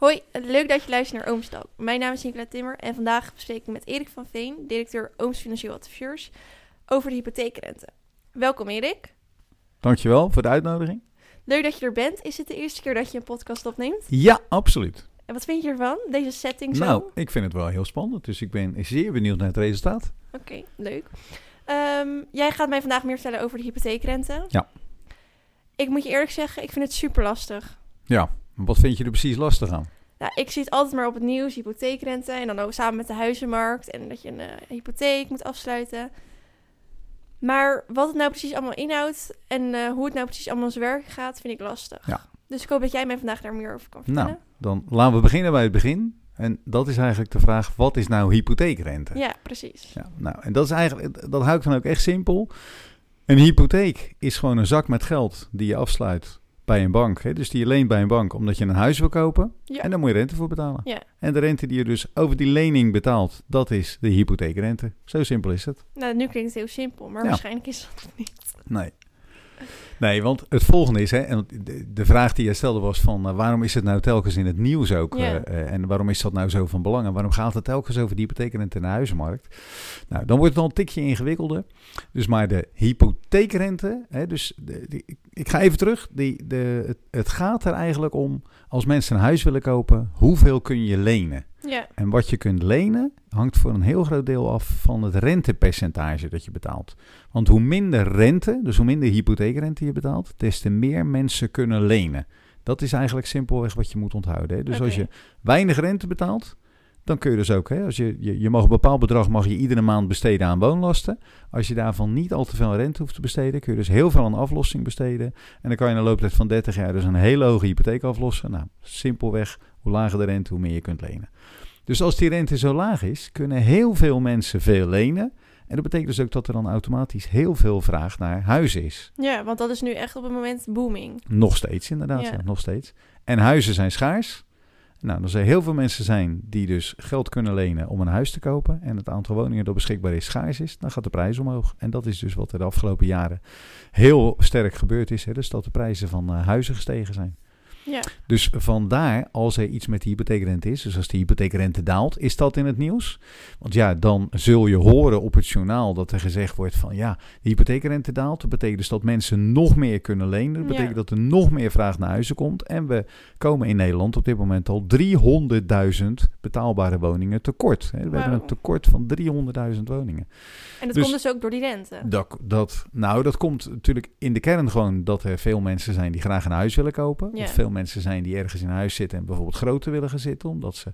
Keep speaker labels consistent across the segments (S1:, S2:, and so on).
S1: Hoi, leuk dat je luistert naar Oomstalk. Mijn naam is Nicola Timmer en vandaag bespreek ik met Erik van Veen, directeur Ooms Financieel Adviseurs, over de hypotheekrente. Welkom Erik.
S2: Dankjewel voor de uitnodiging.
S1: Leuk dat je er bent. Is het de eerste keer dat je een podcast opneemt?
S2: Ja, absoluut.
S1: En wat vind je ervan, deze setting zo?
S2: Nou, ik vind het wel heel spannend, dus ik ben zeer benieuwd naar het resultaat.
S1: Oké, leuk. Ehm, jij gaat mij vandaag meer vertellen over de hypotheekrente.
S2: Ja.
S1: Ik moet je eerlijk zeggen, ik vind het super lastig.
S2: Ja, wat vind je er precies lastig aan?
S1: Nou, ik zie het altijd maar op het nieuws, hypotheekrente. En dan ook samen met de huizenmarkt. En dat je een eh, hypotheek moet afsluiten. Maar wat het nou precies allemaal inhoudt en eh, hoe het nou precies allemaal zijn werk gaat, vind ik lastig.
S2: Ja.
S1: Dus ik hoop dat jij mij vandaag daar meer over kan vertellen.
S2: Nou, dan laten we beginnen bij het begin. En dat is eigenlijk de vraag, wat is nou hypotheekrente?
S1: Ja, precies.
S2: Ja, nou, en dat is eigenlijk, dat hou ik dan ook echt simpel. Een hypotheek is gewoon een zak met geld die je afsluit bij een bank. Hè? Dus die je leent bij een bank omdat je een huis wil kopen.
S1: Ja.
S2: En daar moet je rente voor betalen.
S1: Ja.
S2: En de rente die je dus over die lening betaalt, dat is de hypotheekrente. Zo simpel is het.
S1: Nou, nu klinkt het heel simpel, maar
S2: Ja.
S1: waarschijnlijk is dat niet.
S2: Nee. Nee, want het volgende is, hè, en de, vraag die je stelde was van eh, waarom is het nou telkens in het nieuws ook?
S1: Ja.
S2: eh, eh, en waarom is dat nou zo van belang? En waarom gaat het telkens over die hypotheekrente en de huizenmarkt? Nou, dan wordt het al een tikje ingewikkelder. Dus maar de hypotheekrente, hè, dus de, die- ik- ik ga even terug. Die, de, het, het gaat er eigenlijk om, als mensen een huis willen kopen, hoeveel kun je lenen?
S1: Ja,
S2: En wat je kunt lenen hangt voor een heel groot deel af van het rentepercentage dat je betaalt. Want hoe minder rente, dus hoe minder hypotheekrente je betaalt, des te meer mensen kunnen lenen. Dat is eigenlijk simpelweg wat je moet onthouden. Hè? Dus als je weinig rente betaalt, dan kun je dus ook, hè, als je, je, je mag een bepaald bedrag mag je iedere maand besteden aan woonlasten. Als je daarvan niet al te veel rente hoeft te besteden, kun je dus heel veel aan aflossing besteden. En dan kan je in de looptijd van 30 jaar dus een hele hoge hypotheek aflossen. Nou, simpelweg, hoe lager de rente, hoe meer je kunt lenen. Dus als die rente zo laag is, kunnen heel veel mensen veel lenen. En dat betekent dus ook dat er dan automatisch heel veel vraag naar huizen is.
S1: ja, want dat is nu echt op het moment booming.
S2: Nog steeds, inderdaad.
S1: Ja.
S2: Ja. nog steeds. En huizen zijn schaars. Nou, er zijn heel veel mensen zijn die dus geld kunnen lenen om een huis te kopen. En het aantal woningen dat beschikbaar is schaars is. Dan gaat de prijs omhoog. En dat is dus wat er de afgelopen jaren heel sterk gebeurd is. Hè? Dus dat de prijzen van eh, huizen gestegen zijn.
S1: Ja,
S2: Dus vandaar, als er iets met de hypotheekrente is, dus als de hypotheekrente daalt, is dat in het nieuws. Want ja, dan zul je horen op het journaal dat er gezegd wordt van ja, de hypotheekrente daalt. Dat betekent dus dat mensen nog meer kunnen lenen. Dat betekent
S1: Ja.
S2: dat er nog meer vraag naar huizen komt. En we komen in Nederland op dit moment al 300.000 betaalbare woningen tekort. We hebben een tekort van 300.000 woningen.
S1: en dat
S2: Dus-
S1: komt dus ook door die rente.
S2: Dat, dat, nou, dat komt natuurlijk in de kern gewoon dat er veel mensen zijn die graag een huis willen kopen.
S1: Ja.
S2: Of veel mensen zijn die ergens in huis zitten en bijvoorbeeld groter willen gaan zitten. Omdat ze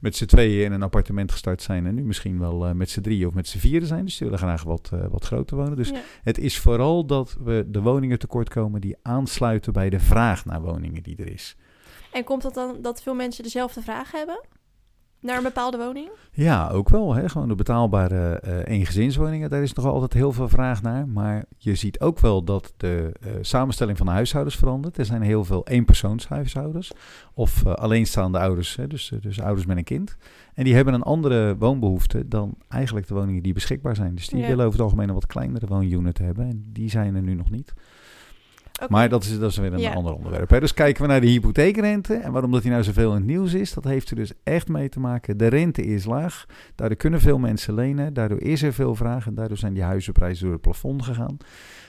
S2: met z'n tweeën in een appartement gestart zijn en nu misschien wel eh, met z'n drieën of met z'n vieren zijn. Dus die willen graag wat, eh, wat groter wonen. Dus
S1: ja.
S2: het is vooral dat we de woningen tekort komen die aansluiten bij de vraag naar woningen die er is.
S1: En komt dat dan dat veel mensen dezelfde vraag hebben? Naar een bepaalde woning?
S2: Ja, ook wel. Hè? Gewoon de betaalbare eh eengezinswoningen, daar is nog altijd heel veel vraag naar. Maar je ziet ook wel dat de eh, samenstelling van de huishoudens verandert. Er zijn heel veel eenpersoonshuishoudens of eh, alleenstaande ouders, hè? Dus, dus ouders met een kind. En die hebben een andere woonbehoefte dan eigenlijk de woningen die beschikbaar zijn. Dus die
S1: Ja.
S2: willen over het algemeen een wat kleinere woonunit hebben. En die zijn er nu nog niet. Maar dat is, dat is weer een
S1: Ja.
S2: ander onderwerp. Hè. Dus kijken we naar de hypotheekrente. En waarom dat die nou zoveel in het nieuws is, dat heeft er dus echt mee te maken. De rente is laag. Daardoor kunnen veel mensen lenen. Daardoor is er veel vraag. En daardoor zijn die huizenprijzen door het plafond gegaan.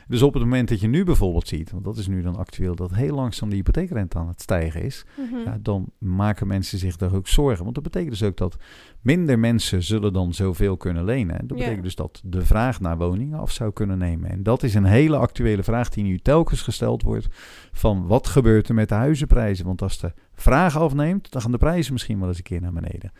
S2: Dus op het moment dat je nu bijvoorbeeld ziet, want dat is nu dan actueel, dat heel langzaam de hypotheekrente aan het stijgen is.
S1: Mhm.
S2: Ja, dan maken mensen zich daar ook zorgen. Want dat betekent dus ook dat minder mensen zullen dan zoveel kunnen lenen. En dat betekent dus dat de vraag naar woningen af zou kunnen nemen. En dat is een hele actuele vraag die nu telkens gesteld wordt. Van wat gebeurt er met de huizenprijzen? Want als de vraag afneemt, dan gaan de prijzen misschien wel eens een keer naar beneden.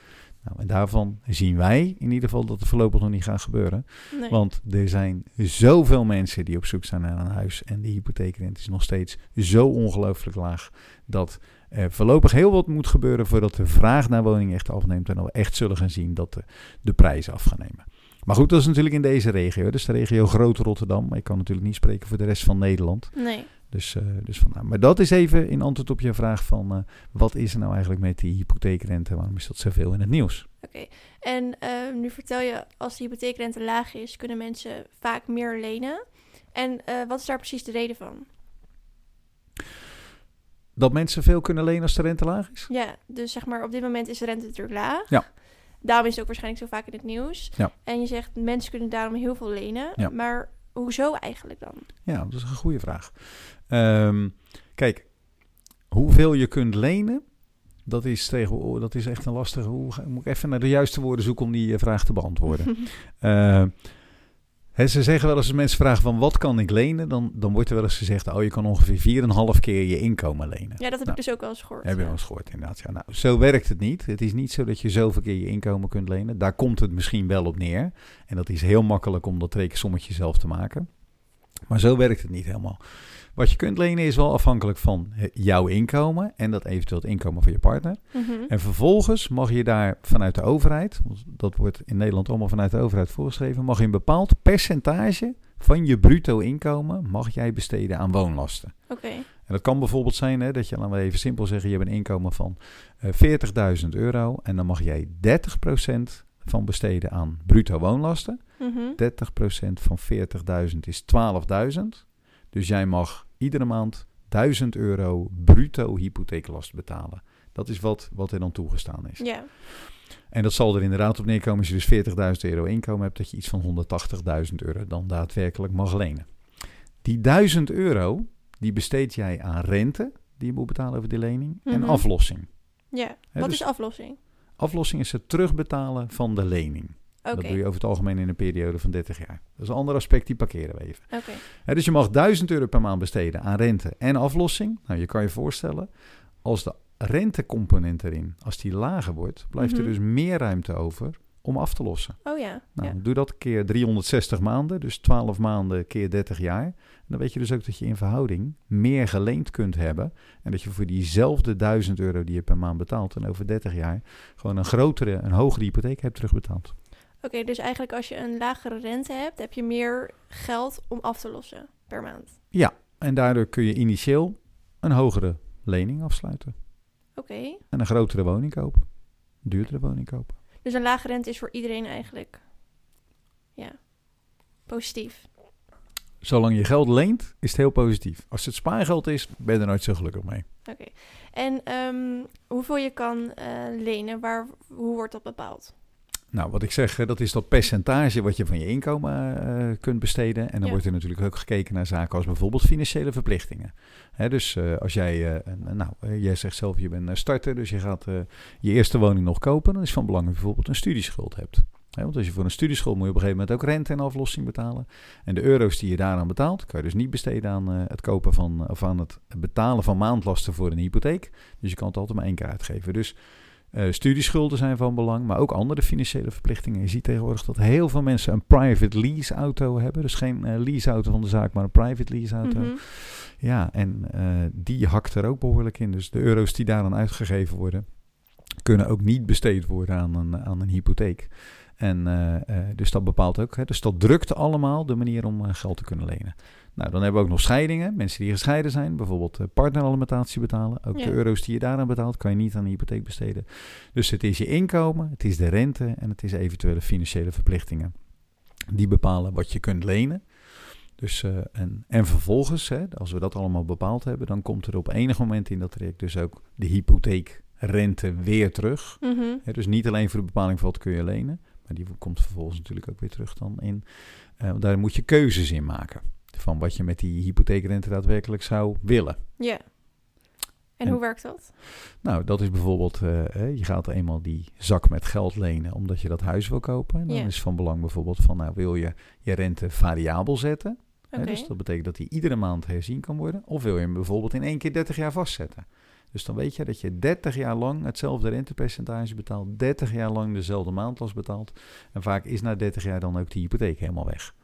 S2: Nou, en daarvan zien wij in ieder geval dat het voorlopig nog niet gaat gebeuren.
S1: Nee.
S2: Want er zijn zoveel mensen die op zoek zijn naar een huis. En de hypotheekrente is nog steeds zo ongelooflijk laag. Dat er voorlopig heel wat moet gebeuren voordat de vraag naar woningen echt afneemt. En we echt zullen gaan zien dat de, de prijzen af gaan nemen. Maar goed, dat is natuurlijk in deze regio. Dus de regio Groot Rotterdam. Maar ik kan natuurlijk niet spreken voor de rest van Nederland.
S1: nee.
S2: Dus, eh, dus vandaar. Maar dat is even in antwoord op je vraag van... eh, wat is er nou eigenlijk met die hypotheekrente? Waarom is dat zoveel in het nieuws?
S1: Oké. En eh, nu vertel je, als de hypotheekrente laag is, kunnen mensen vaak meer lenen. En eh, wat is daar precies de reden van?
S2: Dat mensen veel kunnen lenen als de rente laag is?
S1: Ja, dus zeg maar op dit moment is de rente natuurlijk laag.
S2: Ja.
S1: Daarom is het ook waarschijnlijk zo vaak in het nieuws.
S2: Ja.
S1: En je zegt mensen kunnen daarom heel veel lenen.
S2: Ja.
S1: Maar hoezo eigenlijk dan?
S2: Ja, dat is een goede vraag. Ehm, kijk, hoeveel je kunt lenen, dat is, tegen, dat is echt een lastige... Hoe, moet ik even naar de juiste woorden zoeken om die eh, vraag te beantwoorden. Eh, ze zeggen wel eens als mensen vragen van wat kan ik lenen, dan, dan wordt er wel eens gezegd, oh je kan ongeveer 4,5 keer je inkomen lenen.
S1: ja, dat heb
S2: Nou,
S1: ik dus ook wel eens gehoord.
S2: Heb je wel eens gehoord inderdaad. Ja, nou, zo werkt het niet. Het is niet zo dat je zoveel keer je inkomen kunt lenen. Daar komt het misschien wel op neer. En dat is heel makkelijk om dat rekensommetje zelf te maken. Maar zo werkt het niet helemaal. Wat je kunt lenen is wel afhankelijk van eh, jouw inkomen en dat eventueel het inkomen van je partner.
S1: Mhm.
S2: En vervolgens mag je daar vanuit de overheid, dat wordt in Nederland allemaal vanuit de overheid voorgeschreven, mag je een bepaald percentage van je bruto inkomen mag jij besteden aan woonlasten.
S1: Oké.
S2: En dat kan bijvoorbeeld zijn hè, dat je, laten we even simpel zeggen, je hebt een inkomen van eh 40.000 euro en dan mag jij 30% van besteden aan bruto woonlasten.
S1: Mhm.
S2: 30% van 40.000 is 12.000. Dus jij mag iedere maand 1000 euro bruto hypotheeklast betalen. Dat is wat, wat er dan toegestaan is.
S1: Ja.
S2: En dat zal er inderdaad op neerkomen als je dus 40.000 euro inkomen hebt, dat je iets van 180.000 euro dan daadwerkelijk mag lenen. Die 1000 euro, die besteed jij aan rente, die je moet betalen over die lening, en
S1: Mhm.
S2: aflossing.
S1: Ja. Wat
S2: dus
S1: is aflossing?
S2: aflossing is het terugbetalen van de lening. Dat doe je over het algemeen in een periode van 30 jaar. Dat is een ander aspect, die parkeren we even. Dus je mag 1000 euro per maand besteden aan rente en aflossing. Nou, je kan je voorstellen, als de rentecomponent erin, als die lager wordt, blijft
S1: Mhm.
S2: er dus meer ruimte over om af te lossen.
S1: Oh ja.
S2: Nou,
S1: ja.
S2: doe dat keer 360 maanden, dus 12 maanden keer 30 jaar. En dan weet je dus ook dat je in verhouding meer geleend kunt hebben. En dat je voor diezelfde 1000 euro die je per maand betaalt en over 30 jaar gewoon een grotere, een hogere hypotheek hebt terugbetaald.
S1: Oké, dus eigenlijk als je een lagere rente hebt, heb je meer geld om af te lossen per maand.
S2: En daardoor kun je initieel een hogere lening afsluiten.
S1: Oké.
S2: En een grotere woning kopen. Een duurdere woning kopen.
S1: Dus een lage rente is voor iedereen eigenlijk, ja, positief.
S2: Zolang je geld leent, is het heel positief. Als het spaargeld is, ben je er nooit zo gelukkig mee.
S1: Oké. En ehm, hoeveel je kan eh, lenen, waar, hoe wordt dat bepaald?
S2: Nou, wat ik zeg, dat is dat percentage wat je van je inkomen eh, kunt besteden. En dan
S1: Ja.
S2: wordt er natuurlijk ook gekeken naar zaken als bijvoorbeeld financiële verplichtingen. Hè, dus eh, als jij, eh, nou, jij zegt zelf, je bent starter, dus je gaat je eerste woning nog kopen. Dan is het van belang dat je bijvoorbeeld een studieschuld hebt. Hè, want als je voor een studieschuld moet je op een gegeven moment ook rente en aflossing betalen. En de euro's die je daaraan betaalt, kan je dus niet besteden aan het kopen van, of aan het betalen van maandlasten voor een hypotheek. Dus je kan het altijd maar één keer uitgeven. Dus eh, studieschulden zijn van belang, maar ook andere financiële verplichtingen. Je ziet tegenwoordig dat heel veel mensen een private lease auto hebben. Dus geen eh, lease auto van de zaak, maar een private lease auto.
S1: Mhm.
S2: Ja, en eh, die hakt er ook behoorlijk in. Dus de euro's die daaraan uitgegeven worden, kunnen ook niet besteed worden aan een, aan een hypotheek. En dus dat bepaalt ook. Hè, dus dat drukt allemaal de manier om geld te kunnen lenen. Nou, dan hebben we ook nog scheidingen. Mensen die gescheiden zijn, bijvoorbeeld eh, partneralimentatie betalen. Ook
S1: Ja.
S2: de euro's die je daaraan betaalt, kan je niet aan de hypotheek besteden. Dus het is je inkomen, het is de rente en het is eventuele financiële verplichtingen. Die bepalen wat je kunt lenen. Dus, eh, en, en vervolgens, hè, als we dat allemaal bepaald hebben, dan komt er op enig moment in dat traject dus ook de hypotheekrente weer terug.
S1: Mhm.
S2: Hè, dus niet alleen voor de bepaling van wat kun je lenen, maar die komt vervolgens natuurlijk ook weer terug dan in. want daar moet je keuzes in maken van wat je met die hypotheekrente daadwerkelijk zou willen.
S1: Ja. En,
S2: En-
S1: hoe werkt dat?
S2: Nou, dat is bijvoorbeeld, eh, je gaat eenmaal die zak met geld lenen omdat je dat huis wil kopen. En dan
S1: Ja.
S2: is van belang bijvoorbeeld van, nou wil je je rente variabel zetten. Hè, dus dat betekent dat die iedere maand herzien kan worden. Of wil je hem bijvoorbeeld in één keer 30 jaar vastzetten. Dus dan weet je dat je 30 jaar lang hetzelfde rentepercentage betaalt. 30 jaar lang dezelfde maandlast betaalt. En vaak is na 30 jaar dan ook die hypotheek helemaal weg.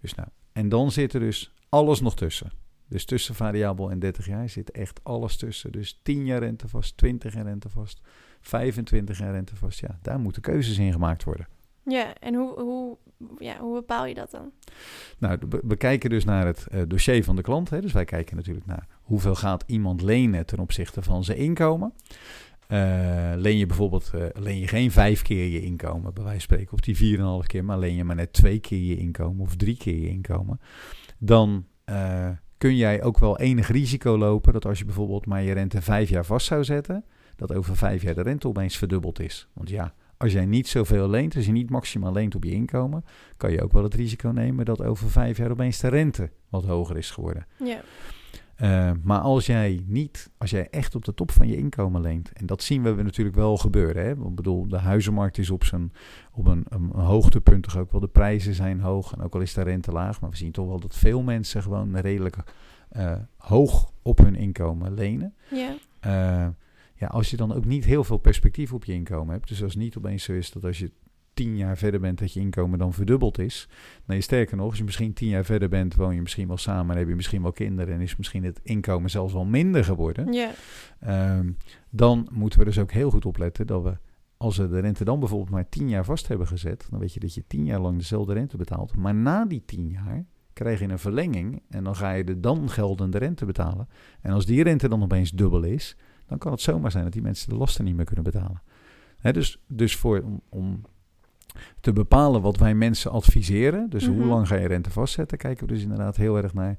S2: Dus nou, en dan zit er dus alles nog tussen. Dus tussen variabel en 30 jaar zit echt alles tussen. Dus 10 jaar rente vast, 20 jaar rente vast, 25 jaar rente vast. Ja, daar moeten keuzes in gemaakt worden.
S1: Ja, en hoe, hoe, ja, hoe bepaal je dat dan?
S2: Nou, we, we kijken dus naar het eh, dossier van de klant. Hè. Dus wij kijken natuurlijk naar hoeveel gaat iemand lenen ten opzichte van zijn inkomen. Eh, leen je bijvoorbeeld eh, leen je geen vijf keer je inkomen, bij wijze van spreken, of die vier en half keer, maar leen je maar net twee keer je inkomen of drie keer je inkomen, dan eh, kun jij ook wel enig risico lopen dat als je bijvoorbeeld maar je rente vijf jaar vast zou zetten, dat over vijf jaar de rente opeens verdubbeld is. Want ja, als jij niet zoveel leent, als je niet maximaal leent op je inkomen, kan je ook wel het risico nemen dat over vijf jaar opeens de rente wat hoger is geworden.
S1: Ja.
S2: Uh, maar als jij niet, als jij echt op de top van je inkomen leent, en dat zien we natuurlijk wel gebeuren. Hè? Ik bedoel, de huizenmarkt is op, zijn, op een, een, hoogtepunt toch ook wel. De prijzen zijn hoog en ook al is de rente laag. Maar we zien toch wel dat veel mensen gewoon redelijk uh, hoog op hun inkomen lenen.
S1: Ja.
S2: Uh, ja, als je dan ook niet heel veel perspectief op je inkomen hebt. Dus als het niet opeens zo is dat als je tien jaar verder bent, dat je inkomen dan verdubbeld is. Nee, sterker nog, als je misschien tien jaar verder bent, woon je misschien wel samen en heb je misschien wel kinderen en is misschien het inkomen zelfs wel minder geworden.
S1: Ja.
S2: Um, dan moeten we dus ook heel goed opletten dat we, als we de rente dan bijvoorbeeld maar tien jaar vast hebben gezet, dan weet je dat je tien jaar lang dezelfde rente betaalt. Maar na die tien jaar krijg je een verlenging en dan ga je de dan geldende rente betalen. En als die rente dan opeens dubbel is, dan kan het zomaar zijn dat die mensen de lasten niet meer kunnen betalen. He, dus, dus voor, om, om, te bepalen wat wij mensen adviseren, dus
S1: Mhm.
S2: hoe lang ga je rente vastzetten, kijken we dus inderdaad heel erg naar.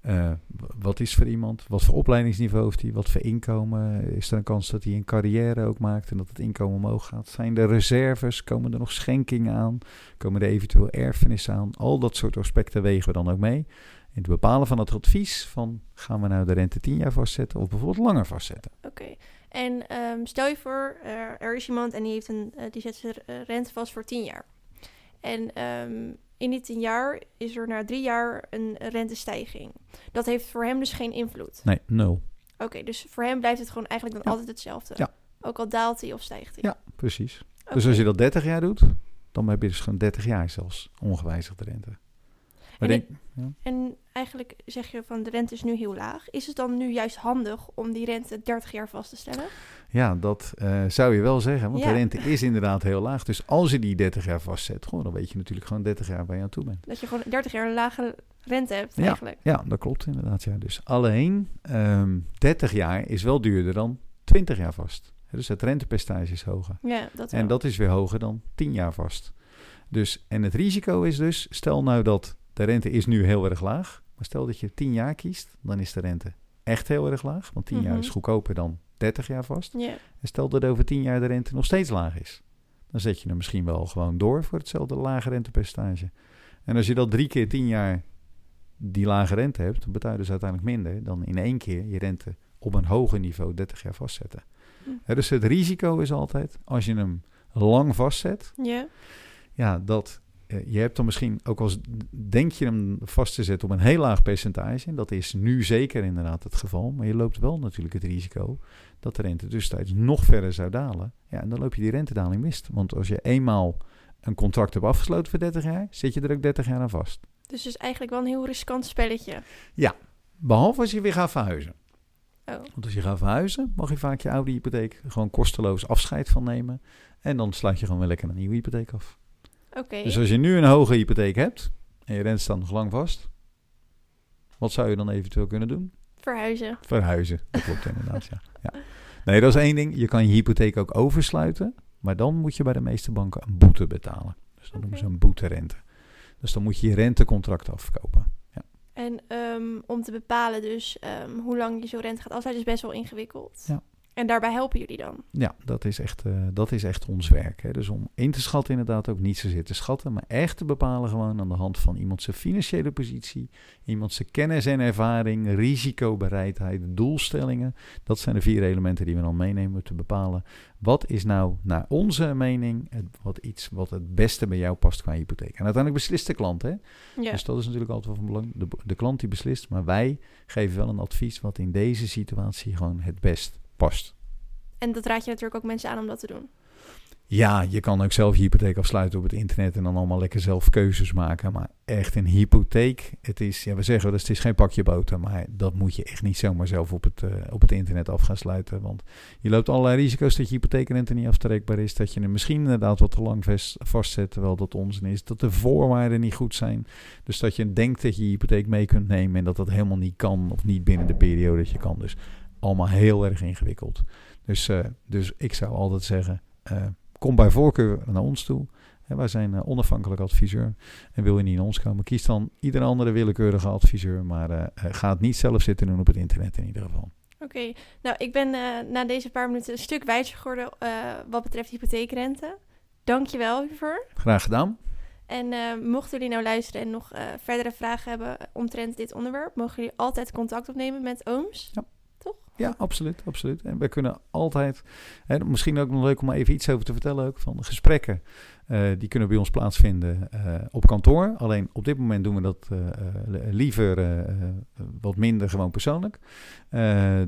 S2: eh, wat is voor iemand? Wat voor opleidingsniveau heeft hij? Wat voor inkomen? Is er een kans dat hij een carrière ook maakt en dat het inkomen omhoog gaat? Zijn er reserves? Komen er nog schenkingen aan? Komen er eventueel erfenissen aan? Al dat soort aspecten wegen we dan ook mee. In het bepalen van het advies van gaan we nou de rente 10 jaar vastzetten of bijvoorbeeld langer vastzetten.
S1: Oké. En ehm, stel je voor, eh, er is iemand en die, heeft een, eh, die zet zijn eh, rente vast voor 10 jaar. En ehm, in die 10 jaar is er na drie jaar een rentestijging. Dat heeft voor hem dus geen invloed.
S2: Nee, nul.
S1: Oké, dus voor hem blijft het gewoon eigenlijk dan
S2: Ja.
S1: altijd hetzelfde.
S2: Ja.
S1: Ook al daalt hij of stijgt hij.
S2: Ja, precies. Dus als je dat 30 jaar doet, dan heb je dus gewoon 30 jaar zelfs ongewijzigde rente.
S1: En
S2: denk, ja.
S1: En eigenlijk zeg je van de rente is nu heel laag. Is het dan nu juist handig om die rente 30 jaar vast te stellen?
S2: ja, dat eh, zou je wel zeggen, want
S1: Ja.
S2: de rente is inderdaad heel laag. Dus als je die 30 jaar vastzet, gewoon, dan weet je natuurlijk gewoon 30 jaar waar je aan toe bent.
S1: Dat je gewoon 30 jaar een lage rente hebt
S2: Ja.
S1: eigenlijk.
S2: Ja, dat klopt inderdaad. Ja. Dus alleen ehm 30 jaar is wel duurder dan 20 jaar vast. Dus het rentepercentage is hoger.
S1: Ja, dat
S2: En dat is weer hoger dan 10 jaar vast. Dus, en het risico is dus, stel nou dat de rente is nu heel erg laag. Maar stel dat je 10 jaar kiest, dan is de rente echt heel erg laag. Want 10 jaar
S1: Mhm.
S2: is goedkoper dan 30 jaar vast. En stel dat over 10 jaar de rente nog steeds laag is. Dan zet je hem misschien wel gewoon door voor hetzelfde lage rentepercentage. En als je dat drie keer 10 jaar die lage rente hebt, dan betaal je dus uiteindelijk minder dan in één keer je rente op een hoger niveau 30 jaar vastzetten.
S1: Hm.
S2: Hè, dus het risico is altijd, als je hem lang vastzet,
S1: ja,
S2: ja, dat je hebt dan misschien ook als denk je hem vast te zetten op een heel laag percentage. En dat is nu zeker inderdaad het geval. Maar je loopt wel natuurlijk het risico dat de rente tussentijds nog verder zou dalen. Ja, en dan loop je die rentedaling mist. Want als je eenmaal een contract hebt afgesloten voor 30 jaar, zit je er ook 30 jaar aan vast.
S1: dus het is eigenlijk wel een heel riskant spelletje.
S2: Behalve als je weer gaat verhuizen.
S1: Oh,
S2: Want als je gaat verhuizen, mag je vaak je oude hypotheek gewoon kosteloos afscheid van nemen. En dan sluit je gewoon weer lekker een nieuwe hypotheek af. Dus als je nu een hoge hypotheek hebt en je rente staat nog lang vast, wat zou je dan eventueel kunnen doen?
S1: Verhuizen.
S2: Verhuizen. Dat klopt inderdaad, ja. ja. Nee, dat is één ding. Je kan je hypotheek ook oversluiten, maar dan moet je bij de meeste banken een boete betalen. Dus dat noemen ze een boeterente. Dus dan moet je je rentecontract afkopen.
S1: En ehm, om te bepalen dus ehm, hoe lang je zo'n rente gaat afsluiten is best wel ingewikkeld.
S2: Ja.
S1: En daarbij helpen jullie dan.
S2: Ja, dat is echt, eh, dat is echt ons werk. Hè. Dus om in te schatten inderdaad ook niet zozeer te schatten, maar echt te bepalen gewoon aan de hand van iemand zijn financiële positie, iemand zijn kennis en ervaring, risicobereidheid, doelstellingen. Dat zijn de vier elementen die we dan meenemen om te bepalen wat is nou naar onze mening het, wat iets wat het beste bij jou past qua hypotheek. En uiteindelijk beslist de klant, hè?
S1: Ja.
S2: Dus dat is natuurlijk altijd wel van belang. De, de klant die beslist, maar wij geven wel een advies wat in deze situatie gewoon het best past.
S1: En dat raad je natuurlijk ook mensen aan om dat te doen.
S2: Ja, je kan ook zelf je hypotheek afsluiten op het internet en dan allemaal lekker zelf keuzes maken. Maar echt een hypotheek, het is, ja, we zeggen eens, het is geen pakje boter. Maar dat moet je echt niet zomaar zelf op het, eh, op het internet af gaan sluiten. Want je loopt allerlei risico's dat je hypotheekrente niet aftrekbaar is. Dat je hem misschien inderdaad wat te lang vast, vastzet, terwijl dat onzin is. Dat de voorwaarden niet goed zijn. Dus dat je denkt dat je je hypotheek mee kunt nemen en dat dat helemaal niet kan. Of niet binnen de periode dat je kan. Dus allemaal heel erg ingewikkeld. Dus, eh, dus ik zou altijd zeggen, eh, kom bij voorkeur naar ons toe. Hè, wij zijn eh, onafhankelijk adviseur. En wil je niet in ons komen, kies dan ieder andere willekeurige adviseur. Maar ga het niet zelf zitten doen op het internet in ieder geval.
S1: Oké, nou ik ben na deze paar minuten een stuk wijzer geworden wat betreft hypotheekrente. Dankjewel hiervoor.
S2: Graag gedaan.
S1: En mochten jullie nou luisteren en nog verdere vragen hebben omtrent dit onderwerp, mogen jullie altijd contact opnemen met Ooms.
S2: Ja. Ja, absoluut, absoluut. En we kunnen altijd, hè, misschien ook nog leuk om even iets over te vertellen ook, van de gesprekken. eh, die kunnen bij ons plaatsvinden eh, op kantoor. Alleen op dit moment doen we dat eh, liever wat minder gewoon persoonlijk.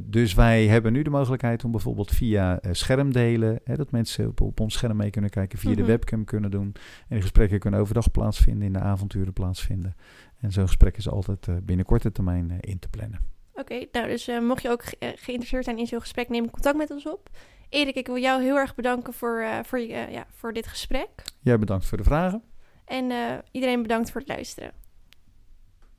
S2: Dus wij hebben nu de mogelijkheid om bijvoorbeeld via schermdelen, hè, dat mensen op, op ons scherm mee kunnen kijken, via
S1: Mhm.
S2: de webcam kunnen doen. En de gesprekken kunnen overdag plaatsvinden, in de avonturen plaatsvinden. En zo'n gesprek is altijd binnen korte termijn in te plannen.
S1: Oké, nou dus eh, mocht je ook ge- eh, geïnteresseerd zijn in zo'n gesprek, neem contact met ons op. Erik, ik wil jou heel erg bedanken voor, eh, voor, je, ja, voor dit gesprek.
S2: Jij bedankt voor de vragen.
S1: En iedereen bedankt voor het luisteren.